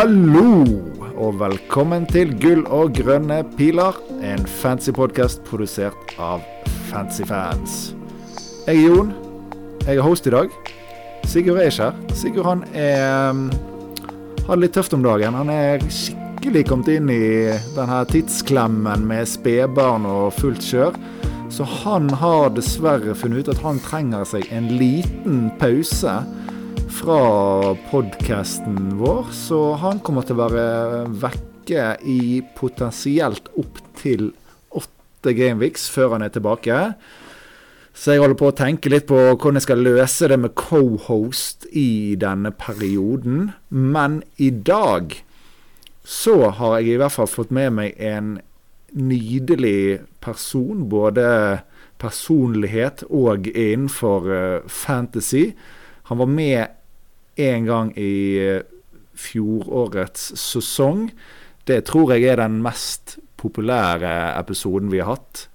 Hallo, og velkommen til Gull og grønne piler, en fancy podkast produsert av fancy fans. Jeg er Jon. Jeg er host i dag. Sigurd er ikke her. Sigurd han er um, har det litt tøft om dagen. Han er skikkelig kommet inn i denne tidsklemmen med spedbarn og fullt kjør. Så han har dessverre funnet ut at han trenger seg en liten pause fra podkasten vår. Så han kommer til å være vekke i potensielt opptil åtte gameweeks før han er tilbake. Så jeg holder på å tenke litt på hvordan jeg skal løse det med co-host i denne perioden. Men i dag så har jeg i hvert fall fått med meg en nydelig person. Både personlighet og innenfor uh, fantasy. Han var med en gang i uh, fjorårets sesong. Det tror jeg er den mest populære episoden vi har hatt.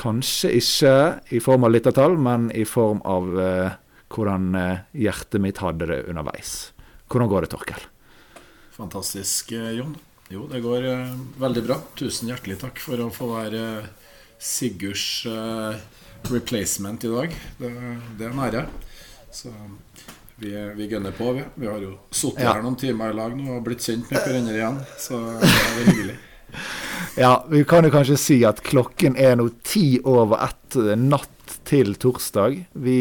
Kanskje ikke i form av lyttertall, men i form av uh, hvordan uh, hjertet mitt hadde det underveis. Hvordan går det, Torkel? Fantastisk, uh, Jon. Jo, det går veldig bra. Tusen hjertelig takk for å få være Sigurds replacement i dag. Det, det er en ære. Så vi, vi gunner på, vi. Vi har jo sittet ja. her noen timer i lag nå og blitt kjent med hverandre igjen. Så det er hyggelig. Ja, vi kan jo kanskje si at klokken er nå ti over ett natt til torsdag. Vi,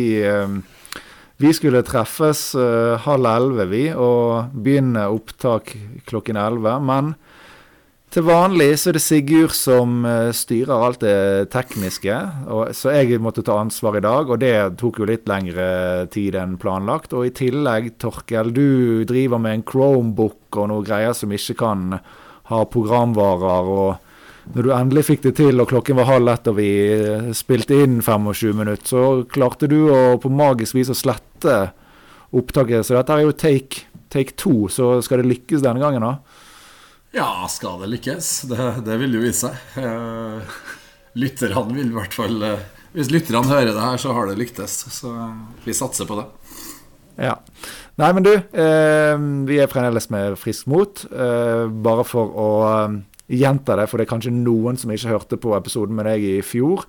vi skulle treffes uh, halv elleve, vi, og begynne opptak klokken elleve. Men til vanlig så er det Sigurd som uh, styrer alt det tekniske. Og, så jeg måtte ta ansvar i dag, og det tok jo litt lengre tid enn planlagt. Og i tillegg, Torkel, du driver med en Chromebook og noe greier som ikke kan ha programvarer. og når du endelig fikk det til, og klokken var halv ett og vi spilte inn 25 minutter, så klarte du å på magisk vis å slette opptaket. Så dette er jo take, take two, så skal det lykkes denne gangen, da? Ja, skal det lykkes? Det, det vil jo vise seg. Eh, lytterne vil i hvert fall eh, Hvis lytterne hører det her, så har det lyktes. Så vi satser på det. Ja. Nei, men du, eh, vi er fremdeles med friskt mot. Eh, bare for å eh, gjenta det, for det er kanskje noen som ikke hørte på episoden med deg i fjor.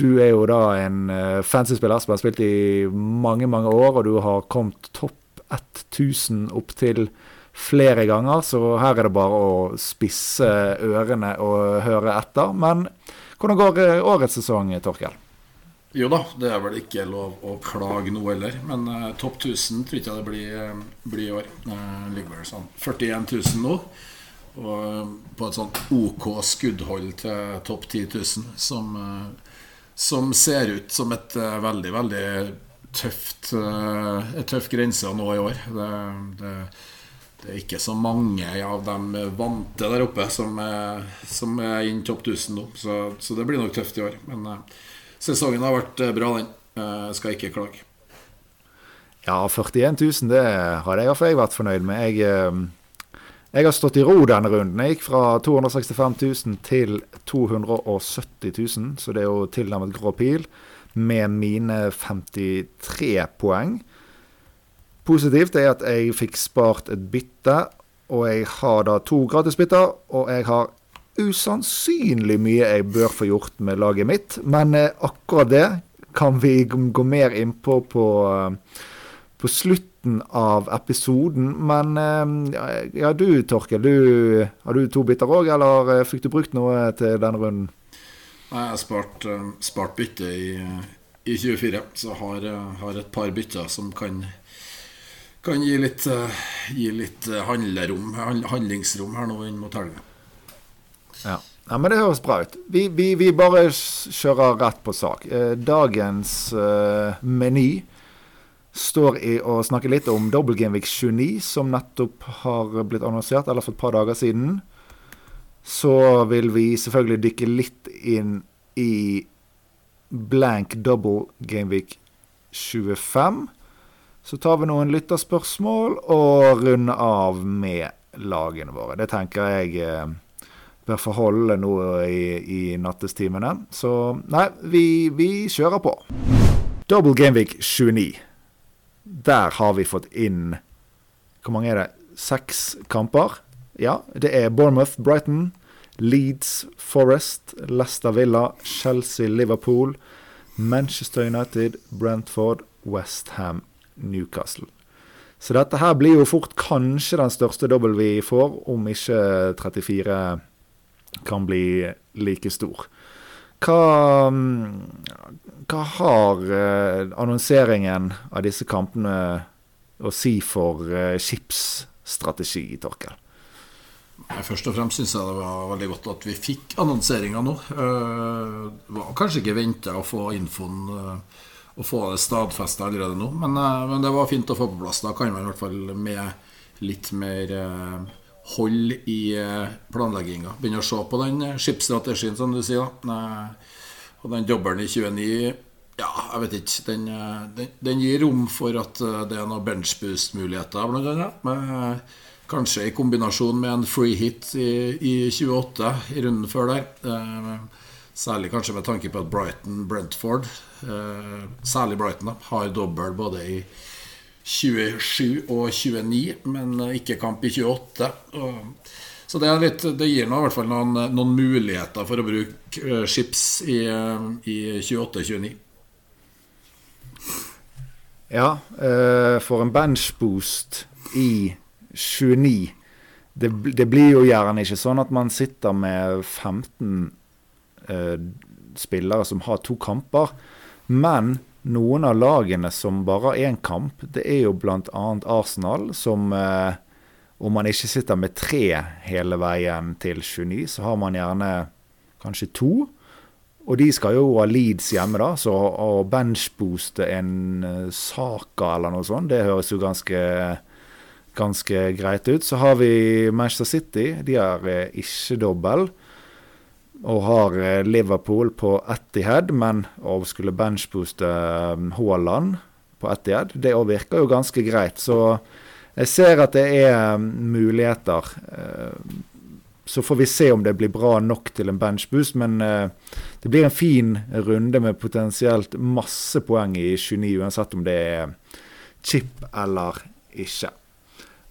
Du er jo da en fancy spiller som har spilt i mange, mange år, og du har kommet topp 1000 opptil flere ganger, så her er det bare å spisse ørene og høre etter. Men hvordan går årets sesong, Torkel? Jo da, det er vel ikke lov å klage nå heller. Men uh, topp 1000 tror jeg det blir, uh, blir i år. Uh, ligger vel sånn 41 000 nå. Og på et sånt OK skuddhold til topp 10 000, som, som ser ut som et veldig, veldig tøft tøff grense nå i år. Det, det, det, er ikke så mange av de vante der oppe som, som er inn topp 1000 nå. Så, så, det blir nok tøft i år. Men sesongen har vært eh, bra, den. Jeg skal ikke klage. Ja, 41 000, det har jeg, iallfall vært fornøyd med. Jeg, jeg, har stått i ro denne runden. Jeg gikk fra 265 000 til 270 000, så det er jo tilnærmet grå pil, med mine 53 poeng. Positivt er at jeg fikk spart et bytte, og jeg har da to gratisbytter, og jeg har usannsynlig mye jeg bør få gjort med laget mitt. Men eh, akkurat det kan vi gå mer innpå på, eh, på slutten av episoden. Men eh, ja, du Torkel, du, har du to bytter òg, eller fikk du brukt noe til denne runden? Nei, jeg har spart, spart bytte i, i 24, så har, har et par bytter som kan kan gi litt, gi litt handlerom, handlingsrom her nå inn mot helga. Ja. ja. men det høres bra ut. Vi, vi, vi bare kjører rett på sak. Eh, dagens uh, meny står i å snakke litt om Double Game Week 29, som nettopp har blitt annonsert, eller for et par dager siden. Så vil vi selvfølgelig dykke litt inn i blank double Game Week 25. Så tar vi noen lytterspørsmål og runder av med lagene våre. Det tenker jeg eh, bør forholde nå i, i nattestimene. Så nei, vi, vi kjører på. Double Gameweek 29. Der har vi fått inn Hvor mange er det? seks kamper. Ja, det er Bournemouth, Brighton, Leeds, Forest, Leicester Villa, Chelsea, Liverpool, Manchester United, Brentford, Westham, Newcastle. Så dette her blir jo fort kanskje den største dobbel vi får, om ikke 34 kan bli like stor. Hva, hva har eh, annonseringen av disse kampene å si for eh, skipsstrategi, Torkel? Først og fremst syns jeg det var veldig godt at vi fikk annonseringa nå. Det var kanskje ikke venta å få infoen og få det stadfesta allerede nå, men, uh, men, det var fint å få på plass. Da kan man i hvert fall med litt mer hold i planlegginga begynne å se på den skipsstrategien, som du sier. da. og den dobbelen i 29 ja, jeg vet ikke. Den, den, den, gir rom for at det er noen benchboost-muligheter, bl.a. Kanskje i kombinasjon med en free hit i, i 28 i runden før der. Eh, særlig kanskje med tanke på at Brighton-Brentford, eh, særlig Brighton, da, har dobbel både i 27 og 29, men ikke kamp i 28. Og, så det, litt, det, gir nå i hvert fall noen, noen, muligheter for å bruke uh, chips i, uh, i 28-29. Ja, uh, for en benchboost i 29 det, det, blir jo gjerne ikke sånn at man sitter med 15 eh, spillere som har to kamper. Men noen av lagene som bare har én kamp, det er jo bl.a. Arsenal, som eh, om man ikke sitter med tre hele veien til 29, så har man gjerne kanskje to. Og de skal jo ha Leeds hjemme, da, så å benchbooste en uh, Saka eller noe sånt, det høres jo ganske ganske greit ut. Så har vi Manchester City. De har eh, ikke dobbel. Og har eh, Liverpool på Etihad, men å skulle benchbooste eh, Haaland på Etihad, det òg virker jo ganske greit. Så jeg ser at det er muligheter. Så får vi se om det blir bra nok til en benchboost, men det blir en fin runde med potensielt masse poeng i 29, uansett om det er chip eller ikke.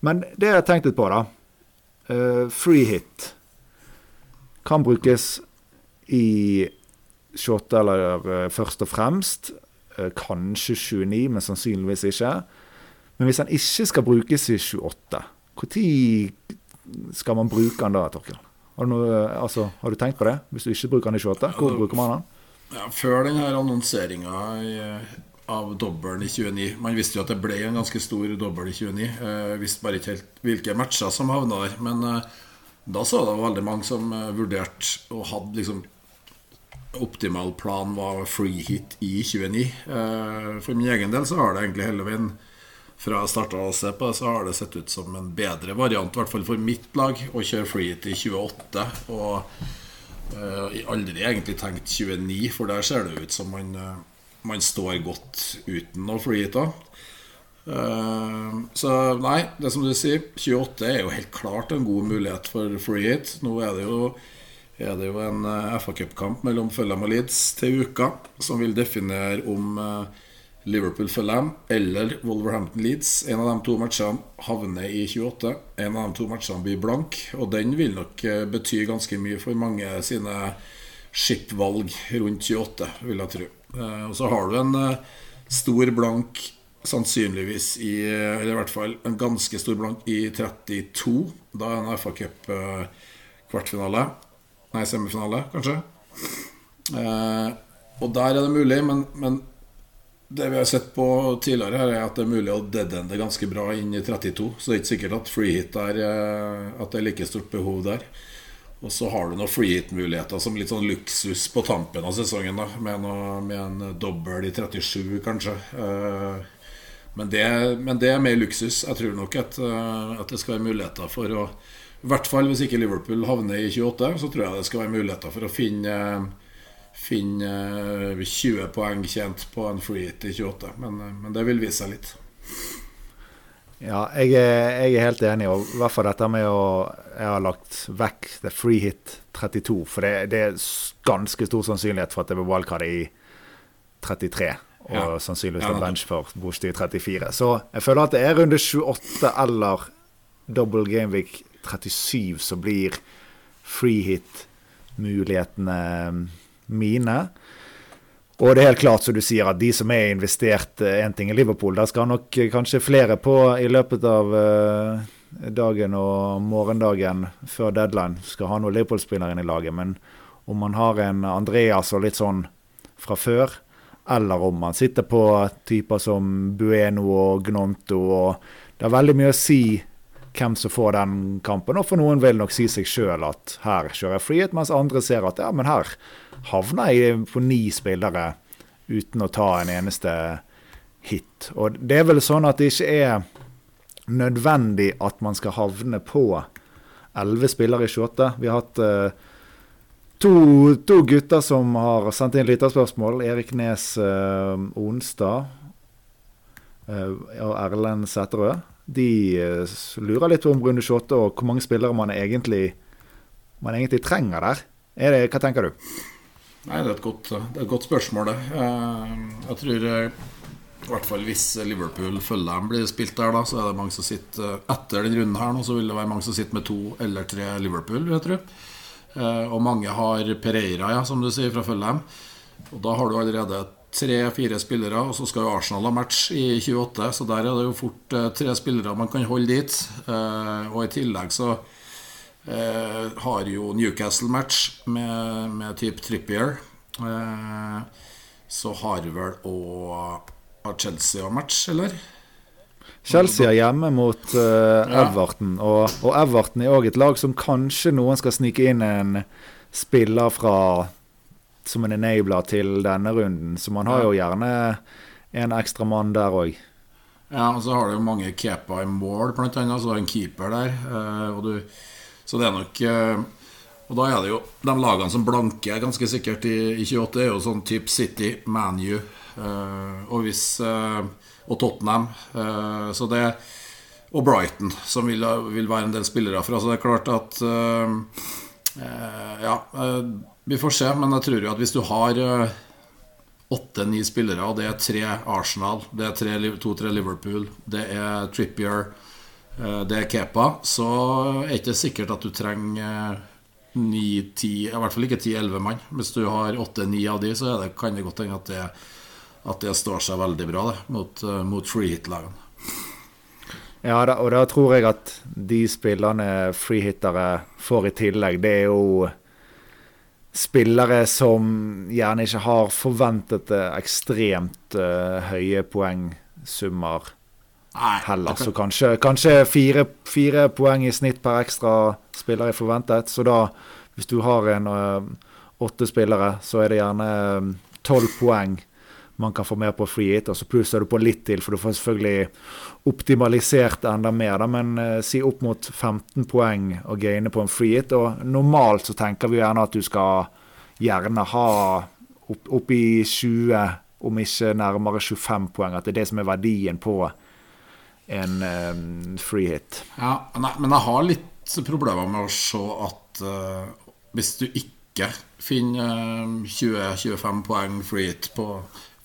Men det jeg har tenkt litt på, da Free hit kan brukes i 28 eller uh, først og fremst. Uh, kanskje 29, men sannsynligvis ikke. Men hvis den ikke skal brukes i 28, når skal man bruke den da, Torkel? Har du, altså, har du, tenkt på det? Hvis du ikke bruker den i 28, hvor bruker man den? Ja, før denne annonseringa av dobbelen i 29. Man visste jo at det ble en ganske stor dobbel i 29. Eh, visste bare ikke helt hvilke matcher som havna der. Men eh, da så det veldig mange som eh, vurderte og hadde liksom Optimal plan var free hit i 29. Eh, for min egen del så har det egentlig hele veien fra jeg starta å se på det, så har det sett ut som en bedre variant, i hvert fall for mitt lag, å kjøre free hit i 28. Og uh, aldri egentlig tenkt 29, for der ser det ut som man uh, man står godt uten noe freehitter. Uh, så nei, det som du sier, 28 er jo helt klart en god mulighet for free hit. Nå er det jo, er det jo en uh, FA Cup-kamp mellom Fulham og Leeds til uka som vil definere om uh, Liverpool-Fulham eller Wolverhampton-Leeds. En av de to matchene havner i 28. En av de to matchene blir blank, og den vil nok bety ganske mye for mange sine skip-valg rundt 28, vil jeg tro. Eh, og så har du en eh, stor blank sannsynligvis i Eller i hvert fall en ganske stor blank i 32. Da er en FA Cup eh. Nei, semifinale, kanskje. og der er det mulig, men, men, det vi har sett på tidligere, her er at det er mulig å deadende ganske bra inn i 32. Så det er ikke sikkert at free hit er At det er like stort behov der. Og så har du noen freehit-muligheter som litt sånn luksus på tampen av sesongen. da Med, noe, med en dobbel i 37, kanskje. Uh, men, det, men, det, er mer luksus. Jeg tror nok at, uh, at, det skal være muligheter for å I hvert fall hvis ikke Liverpool havner i 28, så tror jeg det skal være muligheter for å finne, finne 20 poeng tjent på en freehit i 28. Men, men det vil vise seg litt. Ja, jeg er, jeg er, helt enig. Og i hvert fall dette med å Jeg har lagt vekk the free hit 32. For det, det er ganske stor sannsynlighet for at det blir wildcard i 33. Og ja. sannsynligvis en bench for Bostad 34. Så jeg føler at det er runde 28 eller double gameweek 37 som blir free hit-mulighetene mine. Og det er helt klart, som du sier, at de som er investert én ting i Liverpool, der skal nok kanskje flere på i løpet av dagen og morgendagen før deadline skal ha noen Liverpool-spillere inn i laget. Men om man har en Andreas og litt sånn fra før, eller om man sitter på typer som Bueno og Gnonto og Det er veldig mye å si hvem som får den kampen. Og for noen vil nok si seg sjøl at her kjører jeg frihet, mens andre ser at ja, men her havner jeg på ni spillere uten å ta en eneste hit. Og det er vel sånn at det ikke er nødvendig at man skal havne på elleve spillere i 28. Vi har hatt uh, to, to, gutter som har sendt inn lytterspørsmål. Erik Nes uh, Onstad uh, og Erlend Sæterød. De lurer litt på om runde 28 og hvor mange spillere man egentlig, man egentlig trenger der. Det, hva tenker du? Nei, Det er et godt, er et godt spørsmål, det. Jeg tror i hvert fall hvis Liverpool følger dem blir spilt der, da, så er det mange som sitter etter den runden her nå, så vil det være mange som sitter med to eller tre Liverpool, jeg tror. Eh, og mange har Pereira, ja, som du sier, fra Følheim. Og da har du allerede tre-fire spillere, og så skal jo Arsenal ha match i 28, så der er det jo fort eh, tre spillere man kan holde dit. Eh, og i tillegg så har jo Newcastle match med, med type Trippier. så har vel òg Chelsea match, eller? Chelsea er hjemme mot uh, Everton, og, og, Everton er òg et lag som kanskje noen skal snike inn en spiller fra som en enabler til denne runden. Så man har jo gjerne en ekstra mann der òg. Ja, og så har du jo mange Kepa i mål, blant annet. Så har en keeper der. Uh, du, så det er nok uh, Og da er det jo de lagene som blanker ganske sikkert i, i 28, er jo sånn type City, ManU, Eh, og, hvis, eh, og Tottenham. Eh, så det og Brighton, som vil, vil, være en del spillere fra. Så det er klart at Ja, vi får se. Men jeg tror jo at hvis du har åtte-ni spillere, og det er tre Arsenal, det er to-tre Liverpool, det er Trippier, det er Kepa, så er det ikke sikkert at du trenger ni-ti, i hvert fall ikke ti-elleve mann. Hvis du har åtte-ni av de, så det, kan det godt hende at det er at det står seg veldig bra det, mot, uh, mot freehit-lagene. Ja, da, og da tror jeg at de spillerne freehittere får i tillegg, det er jo spillere som gjerne ikke har forventet ekstremt uh, høye poengsummer heller. Så kanskje, kanskje fire, fire, poeng i snitt per ekstra spiller er forventet. Så da, hvis du har en uh, åtte spillere, så er det gjerne tolv poeng man kan få mer på free hit. Og så plusser du på litt til, for du får selvfølgelig optimalisert enda mer. Da, men eh, si opp mot 15 poeng å gaine på en free hit. Og normalt så tenker vi gjerne at du skal gjerne ha opp, opp i 20, om ikke nærmere 25 poeng. At det er det som er verdien på en eh, free hit. Ja, nei, men jeg har litt problemer med å se at uh, hvis du ikke finner uh, 20-25 poeng free hit på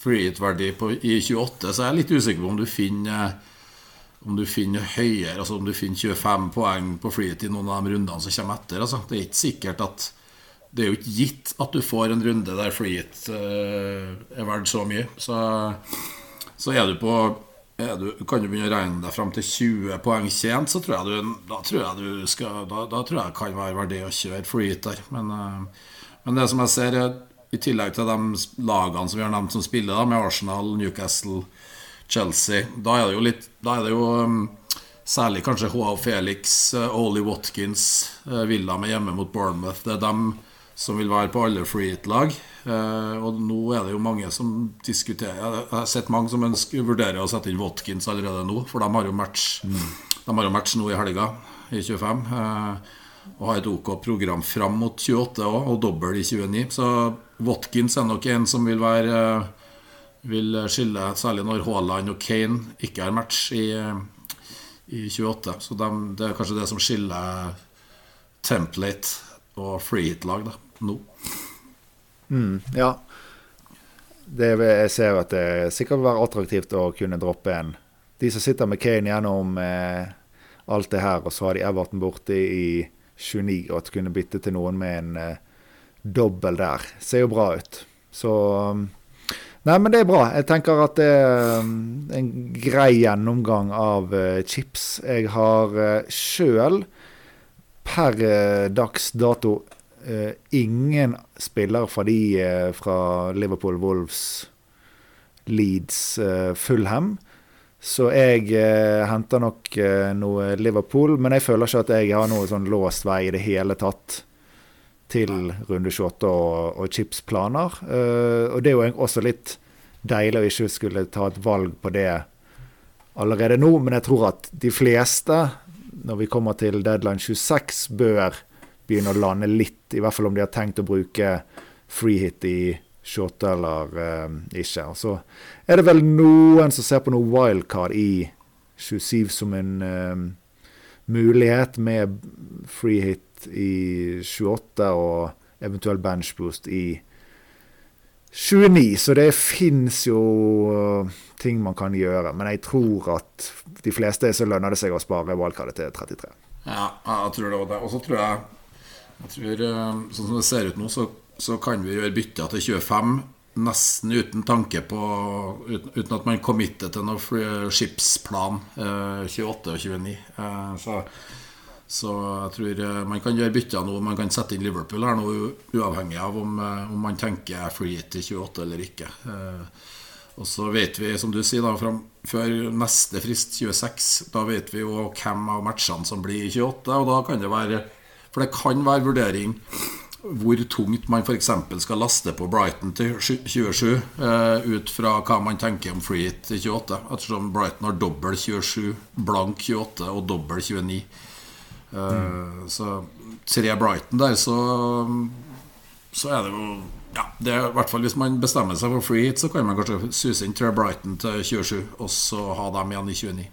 freehit-verdi i 28, så jeg er litt usikker på om du finner om du finner høyere, altså om du finner 25 poeng på freehit i noen av de rundene som kommer etter. Altså. Det er ikke sikkert at Det er jo ikke gitt at du får en runde der freehit uh, er verdt så mye. Så, så er du på er du, Kan du begynne å regne deg fram til 20 poeng tjent, så tror jeg du, da tror jeg du skal Da, da tror jeg det kan være verdig å kjøre freehit der. Men, uh, men det som jeg ser, er i tillegg til de lagene som vi har nevnt som spiller, da, med Arsenal, Newcastle, Chelsea. Da er det jo litt Da er det jo um, særlig kanskje Joao Felix, uh, Oli Watkins, uh, Villa med hjemme mot Bournemouth. Det er dem som vil være på alle free-it-lag. Uh, og nå er det jo mange som diskuterer Jeg har sett mange som ønsker, vurderer å sette inn Watkins allerede nå, for de har jo match, mm. de har jo match nå i helga, i 25. Uh, og har et OK program fram mot 28 òg, og dobbel i 29. Så Watkins er nok en som vil være eh, Vil skille, særlig når Haaland og Kane ikke har match i, i 28. Så de, det er kanskje det som skiller template og freehit-lag nå. Mm, ja. Det, jeg ser at det sikkert vil være attraktivt å kunne droppe en. De som sitter med Kane gjennom eh, alt det her, og så har de Everton borte i 29, og at kunne bytte til noen med en uh, dobbel der. Ser jo bra ut. Så um, Nei, men det er bra. Jeg tenker at det er um, en grei gjennomgang av uh, chips. Jeg har uh, sjøl per uh, dags dato ingen spillere fra de fra Liverpool, Wolves, Leeds, Fulham. Så jeg henter nok noe Liverpool, men jeg føler ikke at jeg har noe sånn låst vei i det hele tatt til runde 28 og, og chipsplaner. Uh, og det er jo også litt deilig å ikke skulle ta et valg på det allerede nå, men jeg tror at de fleste, når vi kommer til deadline 26, bør begynne å lande litt, i hvert fall om de har tenkt å bruke freehit i 28 eller uh, ikke. Og så er det vel noen som ser på noe wildcard i 27 som en uh, mulighet, med freehit i 28 og eventuell benchboost i 29, så det fins jo uh, ting man kan gjøre. Men jeg tror at de fleste så lønner det seg å spare valgkartet til 33. Ja, jeg tror det det. Og så tror jeg, jeg tror, uh, Sånn som det ser ut nå, så, så kan vi gjøre bytter til 25 nesten uten tanke på Uten, uten at man committer til noen skipsplan eh, 28 og 29. Eh, så så jeg tror eh, man kan gjøre bytter nå. Man kan sette inn Liverpool her nå, uavhengig av om, eh, om man tenker free hit til 28 eller ikke. Eh, og så vet vi, som du sier, da, frem, før neste frist, 26, da vet vi jo hvem av matchene som blir i 28. Og da kan det være For det kan være vurdering hvor tungt man f.eks. skal laste på Brighton til 27, uh, ut fra hva man tenker om free hit til 28. Ettersom Brighton har dobbel 27, blank 28 og dobbel 29. Mm. Så tre Brighton der, så, så er det jo ja, det er, i hvert fall Hvis man bestemmer seg for free hit, så kan man kanskje suse inn tre Brighton til 27, og så ha dem igjen i 29.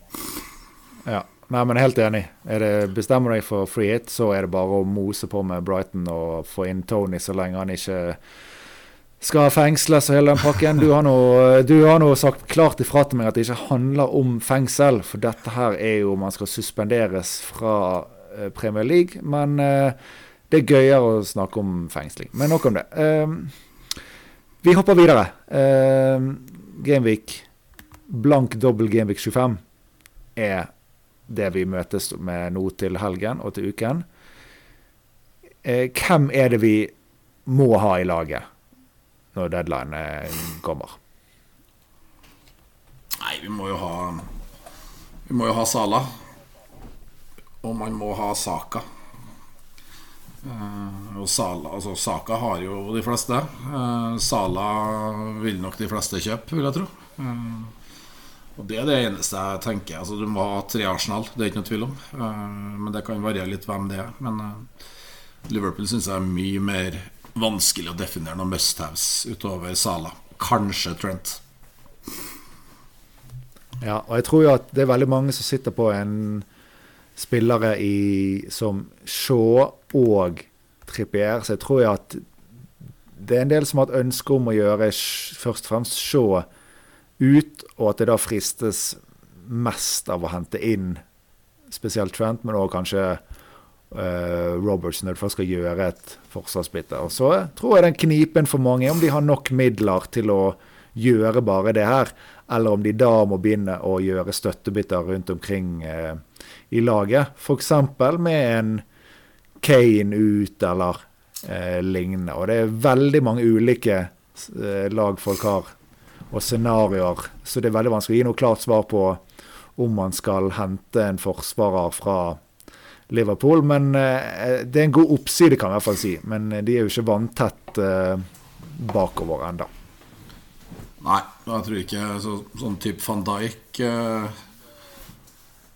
Ja, Nei, men helt enig. Er det, bestemmer deg for free hit, så er det bare å mose på med Brighton og få inn Tony så lenge han ikke skal fengsles og hele den pakken. Du har, nå, du har nå sagt klart ifra til meg at det ikke handler om fengsel, for dette her er jo man skal suspenderes fra Premier League. Men eh, det er gøyere å snakke om fengsling. Men nok om det. Ehm, vi hopper videre. Gameweek, blank dobbel Gameweek 25, er det vi møtes med nå til helgen og til uken. Eh, hvem er det vi må ha i laget når deadline kommer? Nei, vi må jo ha Vi må jo ha Sala. Og man må ha Saka. Uh, og Sala, altså Saka har jo de fleste. Uh, Sala vil nok de fleste kjøpe, vil jeg tro. Uh, og Det er det eneste jeg tenker. Altså Du må ha tre Arsenal, det er ikke noe tvil om. men det kan variere litt hvem det er. Men Liverpool syns jeg er mye mer vanskelig å definere noen must-haves utover Sala. Kanskje Trent. Ja, og jeg tror jo at det er veldig mange som sitter på en spillere i, som Shaw og Trippier, så jeg tror jeg at det er en del som har et ønske om å gjøre først og fremst Shaw ut, og at det da fristes mest av å hente inn spesielt Trent, men òg kanskje uh, Robertson når du først skal gjøre et forsvarsbytte. Og så tror jeg den knipen for mange er om de har nok midler til å gjøre bare det her, eller om de da må begynne å gjøre støttebytter rundt omkring uh, i laget. F.eks. med en Kane ut eller eh, lignende. Og det er veldig mange ulike eh, lag folk har, og scenarioer. Så det er veldig vanskelig å gi noe klart svar på om man skal hente en forsvarer fra Liverpool. Men eh, det er en god oppside, kan jeg i hvert fall si. Men eh, de er jo ikke vanntett eh, bakover ennå. Nei, jeg tror ikke så, sånn type van Dijk eh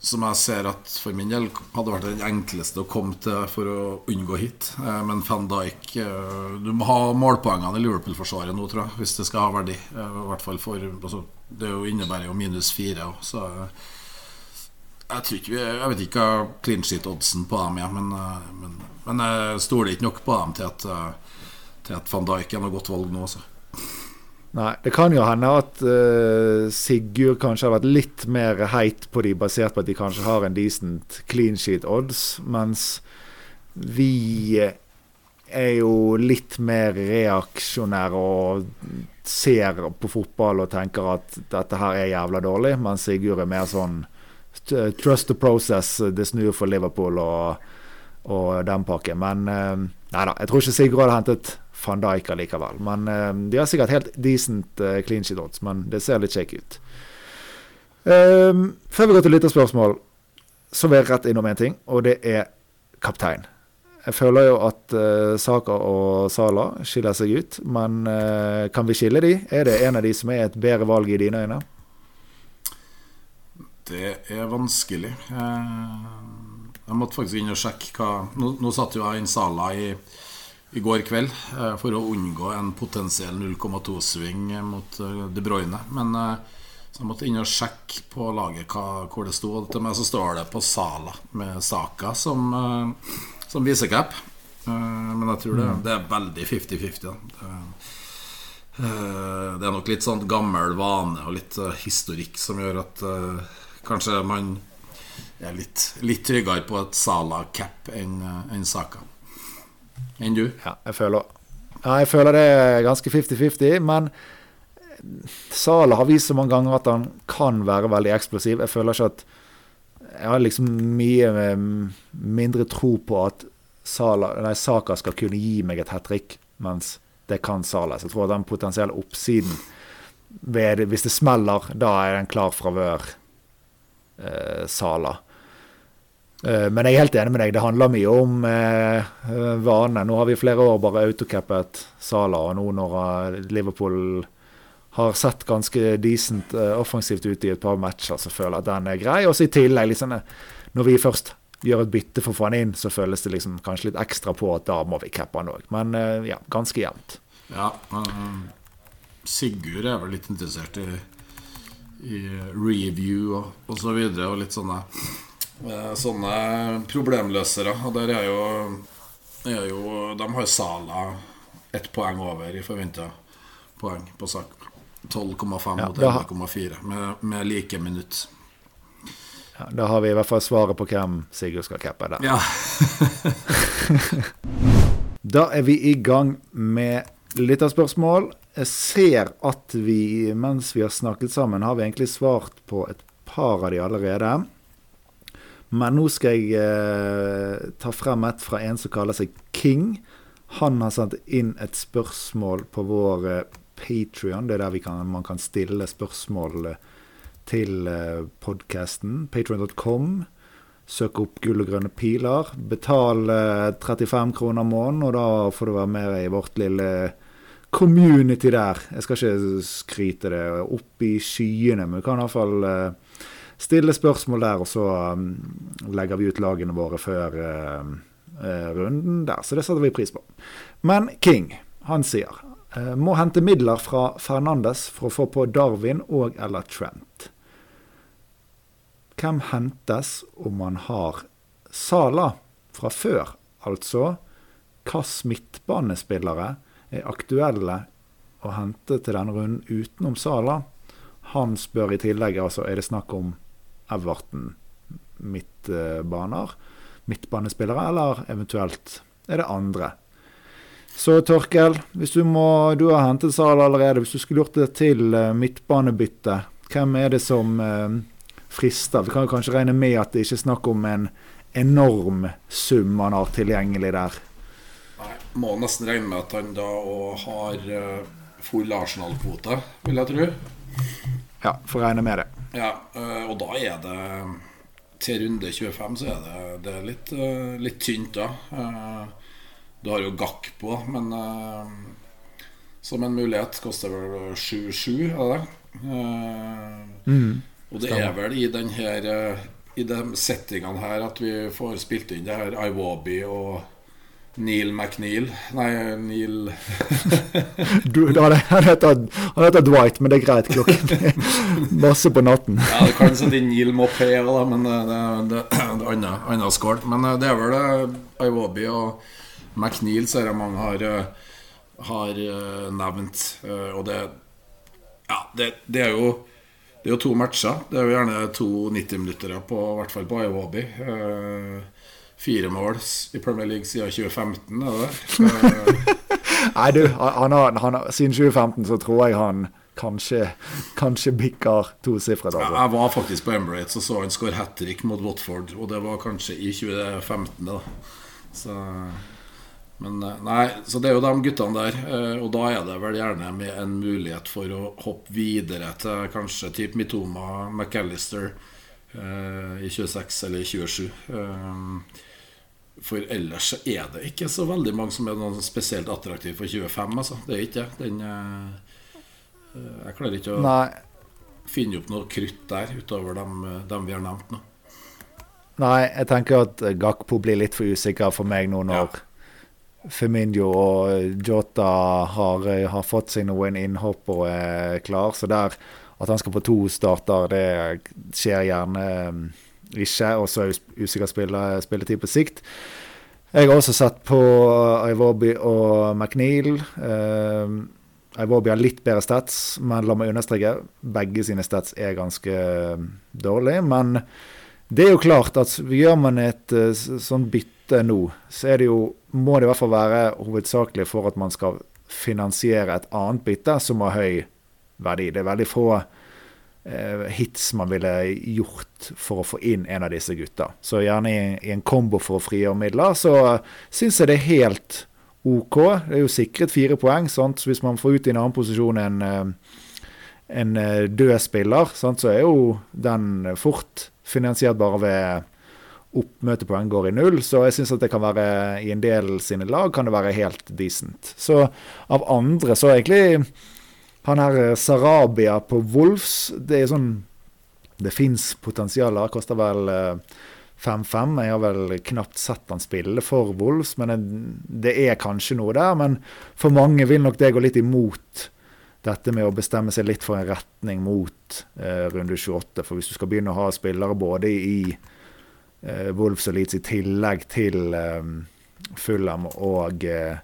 som jeg ser at for min del hadde vært den enkleste å komme til for å unngå hit. Eh, men van Dijk eh, Du må ha målpoengene i Liverpool-forsvaret nå, tror jeg, hvis det skal ha verdi. Eh, I hvert fall for altså, Det innebærer jo minus fire. Så jeg, tror ikke, jeg vet ikke hva clean sheet-oddsen på dem er, men, men, men, jeg stoler ikke nok på dem til at, til at van Dijk er noe godt valg nå. Også. Nei, det kan jo hende at uh, Sigurd kanskje har vært litt mer heit på de, basert på at de kanskje har en decent clean sheet odds, mens vi er jo litt mer reaksjonære og ser på fotball og tenker at dette her er jævla dårlig, mens Sigurd er mer sånn trust the process, det snur for Liverpool og, og den pakken. Men uh, nei da, jeg tror ikke Sigurd hadde hentet van Dijk allikevel. Men uh, de har sikkert helt decent uh, clean sheet odds, men det ser litt shake ut. Um, før vi går til lytterspørsmål, så vil jeg rett innom én ting, og det er kaptein. Jeg føler jo at uh, Saka og Sala skiller seg ut, men uh, kan vi skille de? Er det en av de som er et bedre valg i dine øyne? Det er vanskelig. Jeg måtte faktisk inn og sjekke hva Nå, nå satt jo jeg inn Sala i i går kveld eh, for å unngå en potensiell 0,2-sving mot eh, De Bruyne. Men eh, så jeg måtte inn og sjekke på laget hva, hvor det sto. Til meg så står det på Sala med Saka som, som visecap. Men jeg tror det, mm. det er veldig 50-50. Det er nok litt sånn gammel vane og litt historikk som gjør at kanskje man er litt, litt tryggere på et Sala-cap enn en Saka enn du? Ja, jeg føler, ja, jeg føler det er ganske 50-50. Men Sala har vist så mange ganger at han kan være veldig eksplosiv. Jeg føler ikke at Jeg har liksom mye mindre tro på at Sala, nei, Saka skal kunne gi meg et hat trick, mens det kan Sala. Så jeg tror at den potensielle oppsiden ved, Hvis det smeller, da er den klar fravør eh, Sala. Eh, men jeg er helt enig med deg. Det handler mye om eh, vane. Nå har vi flere år bare autocappet Sala, og nå når eh, Liverpool har sett ganske decent eh, offensivt ut i et par matcher, så føler jeg at den er grei. Og så i tillegg, liksom, når vi først gjør et bytte for å få han inn, så føles det liksom kanskje litt ekstra på at da må vi cappe han òg. Men eh, ja, ganske jevnt. Ja, uh, Sigurd er vel litt interessert i, i review og, og så videre, og litt sånne Eh, sånne problemløsere. Og der er jo, er jo De har Sala ett poeng over i forventa poeng på sak. 12,5 ja, mot 11,4 med, med, like minutt. Ja, da har vi i hvert fall svaret på hvem Sigurd skal cappe der. Ja. da er vi i gang med lytterspørsmål. Jeg ser at vi, mens vi har snakket sammen, har vi egentlig svart på et par av de allerede. Men nå skal jeg eh, ta frem et fra en som kaller seg King. Han har sendt inn et spørsmål på vår eh, Patrion. Det er der kan, man kan stille spørsmål eh, til eh, podkasten. Patrion.com. Søk opp gull og grønne piler. Betal eh, 35 kroner måneden, og da får du være med i vårt lille community der. Jeg skal ikke skryte det opp i skyene, men du kan iallfall eh, stille spørsmål der, og så um, legger vi ut lagene våre før uh, uh, runden der. Så det setter vi pris på. Men King, han sier uh, må hente midler fra Fernandes for å få på Darwin og eller Trent. Hvem hentes om man har Sala fra før, altså? Hvilke midtbanespillere er aktuelle å hente til denne runden utenom Sala? Han spør i tillegg altså, er det snakk om Everton midtbaner, midtbanespillere, eller eventuelt er det andre. Så Torkel, hvis du må Du har hentet Sal allerede. Hvis du skulle gjort det til uh, midtbanebytte, hvem er det som uh, frister? Vi kan jo kanskje regne med at det ikke er snakk om en enorm sum han har tilgjengelig der. Nei, må nesten regne med at han da òg har uh, full Arsenal-kvote, vil jeg tro. Ja, får regne med det. Ja, eh, og da er det Til runde 25 så er det, det er litt, eh, litt tynt, da. Eh, du har jo Gakk på, men som en mulighet koster vel 7-7, er det mm, og det er vel i den her I de settingene her at vi får spilt inn det her Iwobi og Neil McNeil Nei, Neil du, han, heter, han, heter, Dwight, men det er greit. Klokken masse på natten. ja, Det kan sette inn Neil Mopé, da, men det, det, det er annet skål. Men eh, det er vel det Iwobi og McNeil ser jeg mange har, eh, har eh, nevnt. Og det, Ja, det, det, er jo Det er jo to matcher. Det er jo gjerne to 90-minuttere på i hvert fall på Iwobi. Fire mål i Premier League siden 2015, er det? Nei, du, han har, han har, siden 2015 så tror jeg han kanskje, kanskje bikker tosifret. Altså. Jeg var faktisk på Emirates og så han skåre hat trick mot Watford, og det var kanskje i 2015. da Så men eh, nei, så det er jo de guttene der. Eh, og da er det vel gjerne med en mulighet for å hoppe videre til kanskje type Mitoma, McAllister i 26 eller 27. For ellers er det ikke så veldig mange som er noe spesielt attraktive for 25. Altså. Det er ikke det. Den Jeg klarer ikke å Nei. finne opp noe krutt der utover dem, dem vi har nevnt nå. Nei, jeg tenker at Gakpo blir litt for usikker for meg nå når ja Femindio og Jota har, eh, har fått seg noen innhopp og er klar. Så der at han skal få to starter, det skjer gjerne eh, ikke. Og så er usikker spille, spilletid på sikt. Jeg har også sett på Ivorby og McNeil. Uh, Ivorby har litt bedre stats, men la meg understreke begge sine stats er ganske dårlige. Men det er jo klart at gjør man et uh, sånt bytte nå, så er det jo må det i hvert fall være hovedsakelig for at man skal finansiere et annet bytte som har høy verdi. Det er veldig få eh, hits man ville gjort for å få inn en av disse gutta. Så gjerne i, i en kombo for å frigjøre midler, så syns jeg det er helt OK. Det er jo sikret fire poeng, sant? så hvis man får ut i en annen posisjon eh, en eh, død spiller, sant? så er jo den fort finansiert bare ved oppmøtepoeng går i null. Så jeg syns at det kan være i en del sine lag kan det være helt decent. Så av andre så egentlig Han her eh, Sarabia på Wolves, det er sånn Det fins potensial her. Koster vel 5-5. Eh, jeg har vel knapt sett han spille for Wolves, men det er kanskje noe der. Men for mange vil nok det gå litt imot dette med å bestemme seg litt for en retning mot eh, runde 28. For hvis du skal begynne å ha spillere både i eh, Wolves og Leeds i tillegg til eh, Fulham og eh,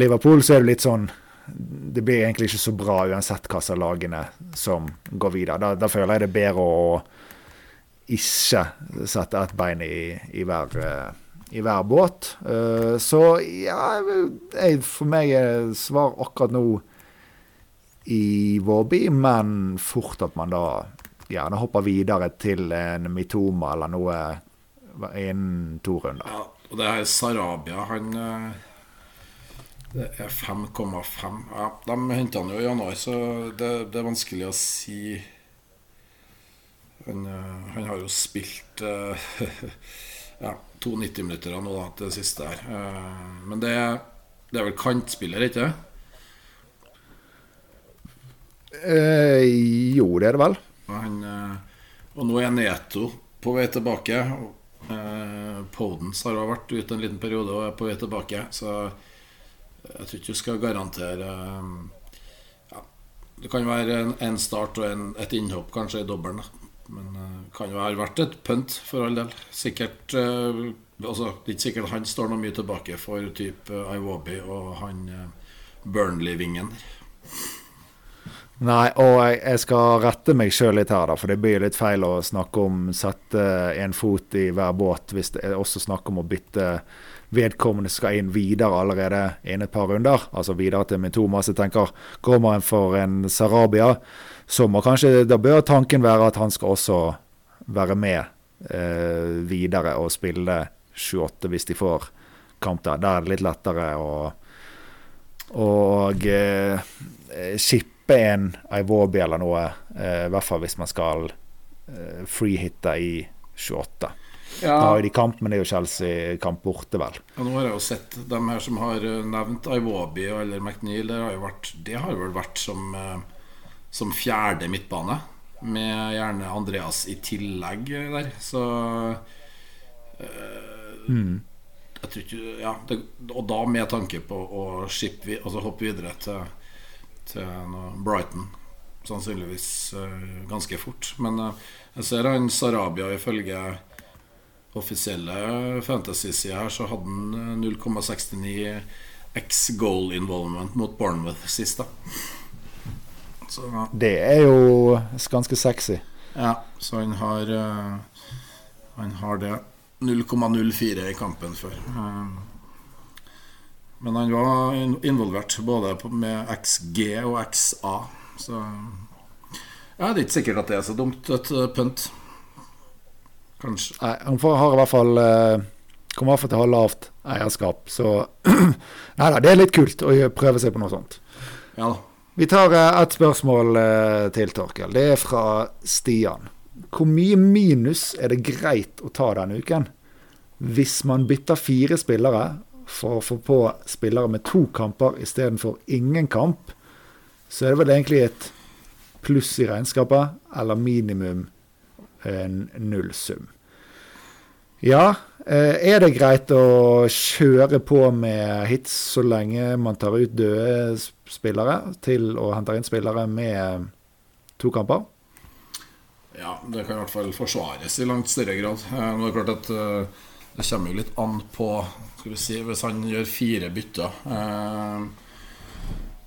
Liverpool, så er det litt sånn Det blir egentlig ikke så bra uansett hva slags lagene som går videre. Da, da, føler jeg det er bedre å ikke sette ett bein i, i, hver, uh, i, hver, båt. Uh, så ja, jeg, for meg er svar akkurat nå i Vårby, men fort at man da gjerne hopper videre til en Mitoma eller noe innen to runder. Ja, og det er Sarabia, han eh, Det er 5,5. Ja, de henta han jo i januar, så det, det, er vanskelig å si Han, eh, han har jo spilt uh, ja, to 90-minutter nå, da, til det siste her. Uh, men det, det, er vel kantspiller, ikke det? Eh, jo, det er det vel. Han, og nå er Neto på vei tilbake. Podens har vært ute en liten periode og er på vei tilbake. Så jeg tror ikke du skal garantere eh, ja, Det kan være en, start og en, et innhopp, kanskje i dobbelen. Men det eh, kan jo ha vært et punt, for all del. Sikkert eh, altså, Det er ikke sikkert han står noe mye tilbake for type Iwobi og han Burnley-vingen. Nei, og jeg skal rette meg sjøl litt her, da, for det blir litt feil å snakke om sette en fot i hver båt hvis det er også snakk om å bytte vedkommende skal inn videre allerede innen et par runder. Altså videre til Mitoma. Så jeg tenker, kommer en for en Sarabia, så må kanskje Da bør tanken være at han skal også være med eh, videre og spille 28 hvis de får kamp der. Der er det litt lettere å og eh, skippe slippe en Ivobi eller noe, eh, i hvert fall hvis man skal eh, freehitte i 28. Ja. Da har de kamp, men det er jo Chelsea-kamp borte, vel. Ja, nå har jeg jo sett dem her som har eh, nevnt Iwobi eller McNeil. Det har, jo vært, det har vel vært som, som fjerde midtbane. Med gjerne Andreas i tillegg der. Så øh, mm. Jeg tror ikke ja, det, Og da med tanke på å shippe, altså hoppe videre til til Brighton. Sannsynligvis uh, ganske fort. Men uh, jeg ser han Sarabia ifølge offisielle fantasy-sider her, så hadde han 0,69 x goal involvement mot Bournemouth sist, da. Så, Det er jo ganske sexy. ja, så han har eh, Han har det 0,04 i kampen før. Eh, Men han var involvert både med XG og XA, så ja, Det er ikke sikkert at det er så dumt, et pynt. punt. Kanskje. Nei, han har i hvert fall eh, Kommer i hvert fall til å ha lavt eierskap, så Nei da, det er litt kult å prøve seg på noe sånt. Ja da. Vi tar et ett spørsmål eh, til, Torkel. Det er fra Stian. Hvor mye minus er det greit å ta denne uken? Hvis man bytter fire spillere for å få på spillere med to kamper istedenfor ingen kamp, så er det vel egentlig et pluss i regnskapet, eller minimum en nullsum. Ja, eh, er det greit å kjøre på med hits så lenge man tar ut døde spillere til å hente inn spillere med to kamper? Ja, det kan i hvert fall forsvares i langt større grad. men Nå er det klart at eh, det kommer jo litt an på Skal vi si, Hvis han gjør fire bytter eh,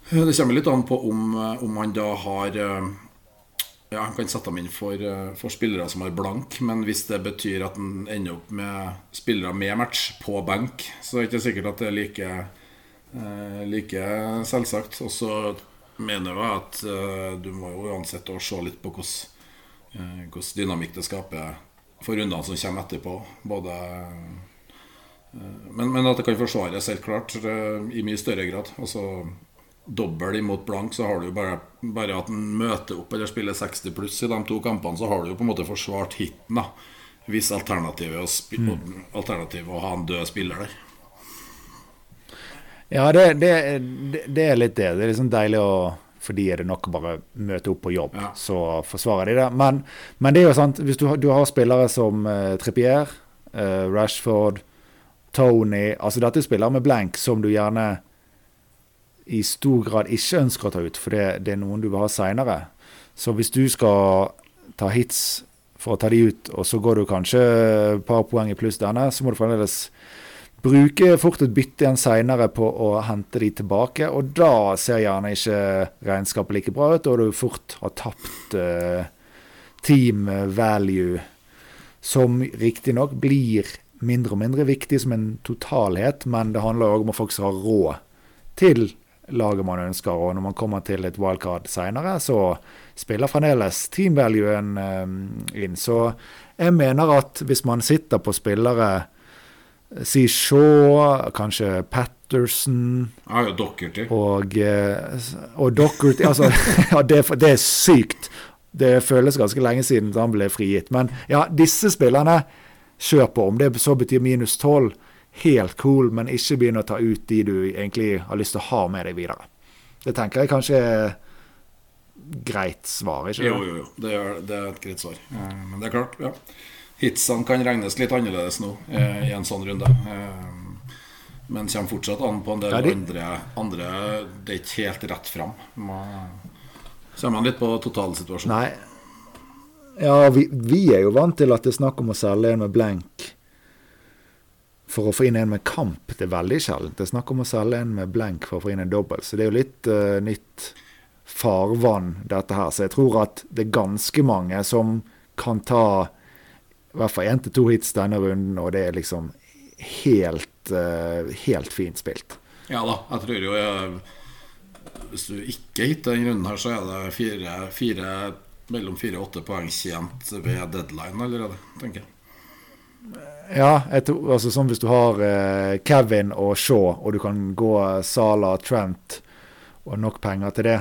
Det kommer litt an på om, eh, om han da har eh, Ja, Han kan sette dem inn for, for spillere som har blank, men hvis det betyr at han ender opp med spillere med match på benk, så er det ikke sikkert at det er like, like selvsagt. Og så mener jeg at du må jo uansett å se litt på hvordan hvordan dynamikk det skaper for rundene som kommer etterpå. Både, men, men at det kan forsvares helt klart eh, i mye større grad. Altså Dobbel imot blank, så har du jo bare, bare at en møter opp eller spiller 60 pluss i de to kampene, så har du jo på en måte forsvart hiten. da Hvis alternativet er å, spi alternativet er å ha en død spiller der. Ja, det, det, det, det er litt det. Det er liksom deilig å fordi er det nok å bare møte opp på jobb, Ja. så forsvarer de det. Men, men det er jo sant, hvis du, har- du har spillere som uh, Trippier, uh, Rashford, Tony Altså dette er spillere med blank som du gjerne i stor grad ikke ønsker å ta ut, for det, det er noen du vil ha seinere. Så hvis du skal ta hits for å ta de ut, og så går du kanskje et par poeng i pluss denne, så må du fremdeles bruke fort et bytte igjen seinere på å hente de tilbake. Og da ser gjerne ikke regnskapet like bra ut, og du fort har tapt uh, team value, som riktignok blir mindre og mindre viktig som en totalhet, men det handler òg om å faktisk ha råd til laget man ønsker. Og når man kommer til et wildcard seinere, så spiller fremdeles team valuen eh, inn. Så jeg mener at hvis man sitter på spillere Si Shaw, kanskje Patterson Ja, ja, Dockerty. og, eh, og Dockerty Altså, ja, det, det er sykt. Det føles ganske lenge siden han ble frigitt. Men ja, disse spillerne, kjør på. Om det så betyr minus 12, helt cool, men ikke begynn å ta ut de du egentlig har lyst til å ha med deg videre. Det tenker jeg kanskje er greit svar, ikke Jo, jo, jo. Det er, det er et greit svar. Eh, Men det er klart, ja. Hitsene kan regnes litt annerledes nå eh, i en sånn runde. Eh, men kommer fortsatt an på en del Ja, de- andre, andre Det er ikke helt rett fram. Kommer an litt på totalsituasjonen. Nei. Ja, vi, vi er jo vant til at det er snakk om å selge en med blenk for å få inn en med kamp. Det er veldig sjeldent. Det er snakk om å selge en med blenk for å få inn en dobbel. Så det er jo litt uh, nytt farvann, dette her. Så jeg tror at det er ganske mange som kan ta i hvert fall én til to hits denne runden, og det er liksom helt, uh, helt fint spilt. Ja da, jeg tror jo jeg, Hvis du ikke hitter denne runden her, så er det fire, fire mellom fire og åtte poeng tjent ved deadline allerede, tenker jeg. Ja, tror, altså sånn hvis du har eh, Kevin og Shaw, og du kan gå Sala, Trent og nok penger til det,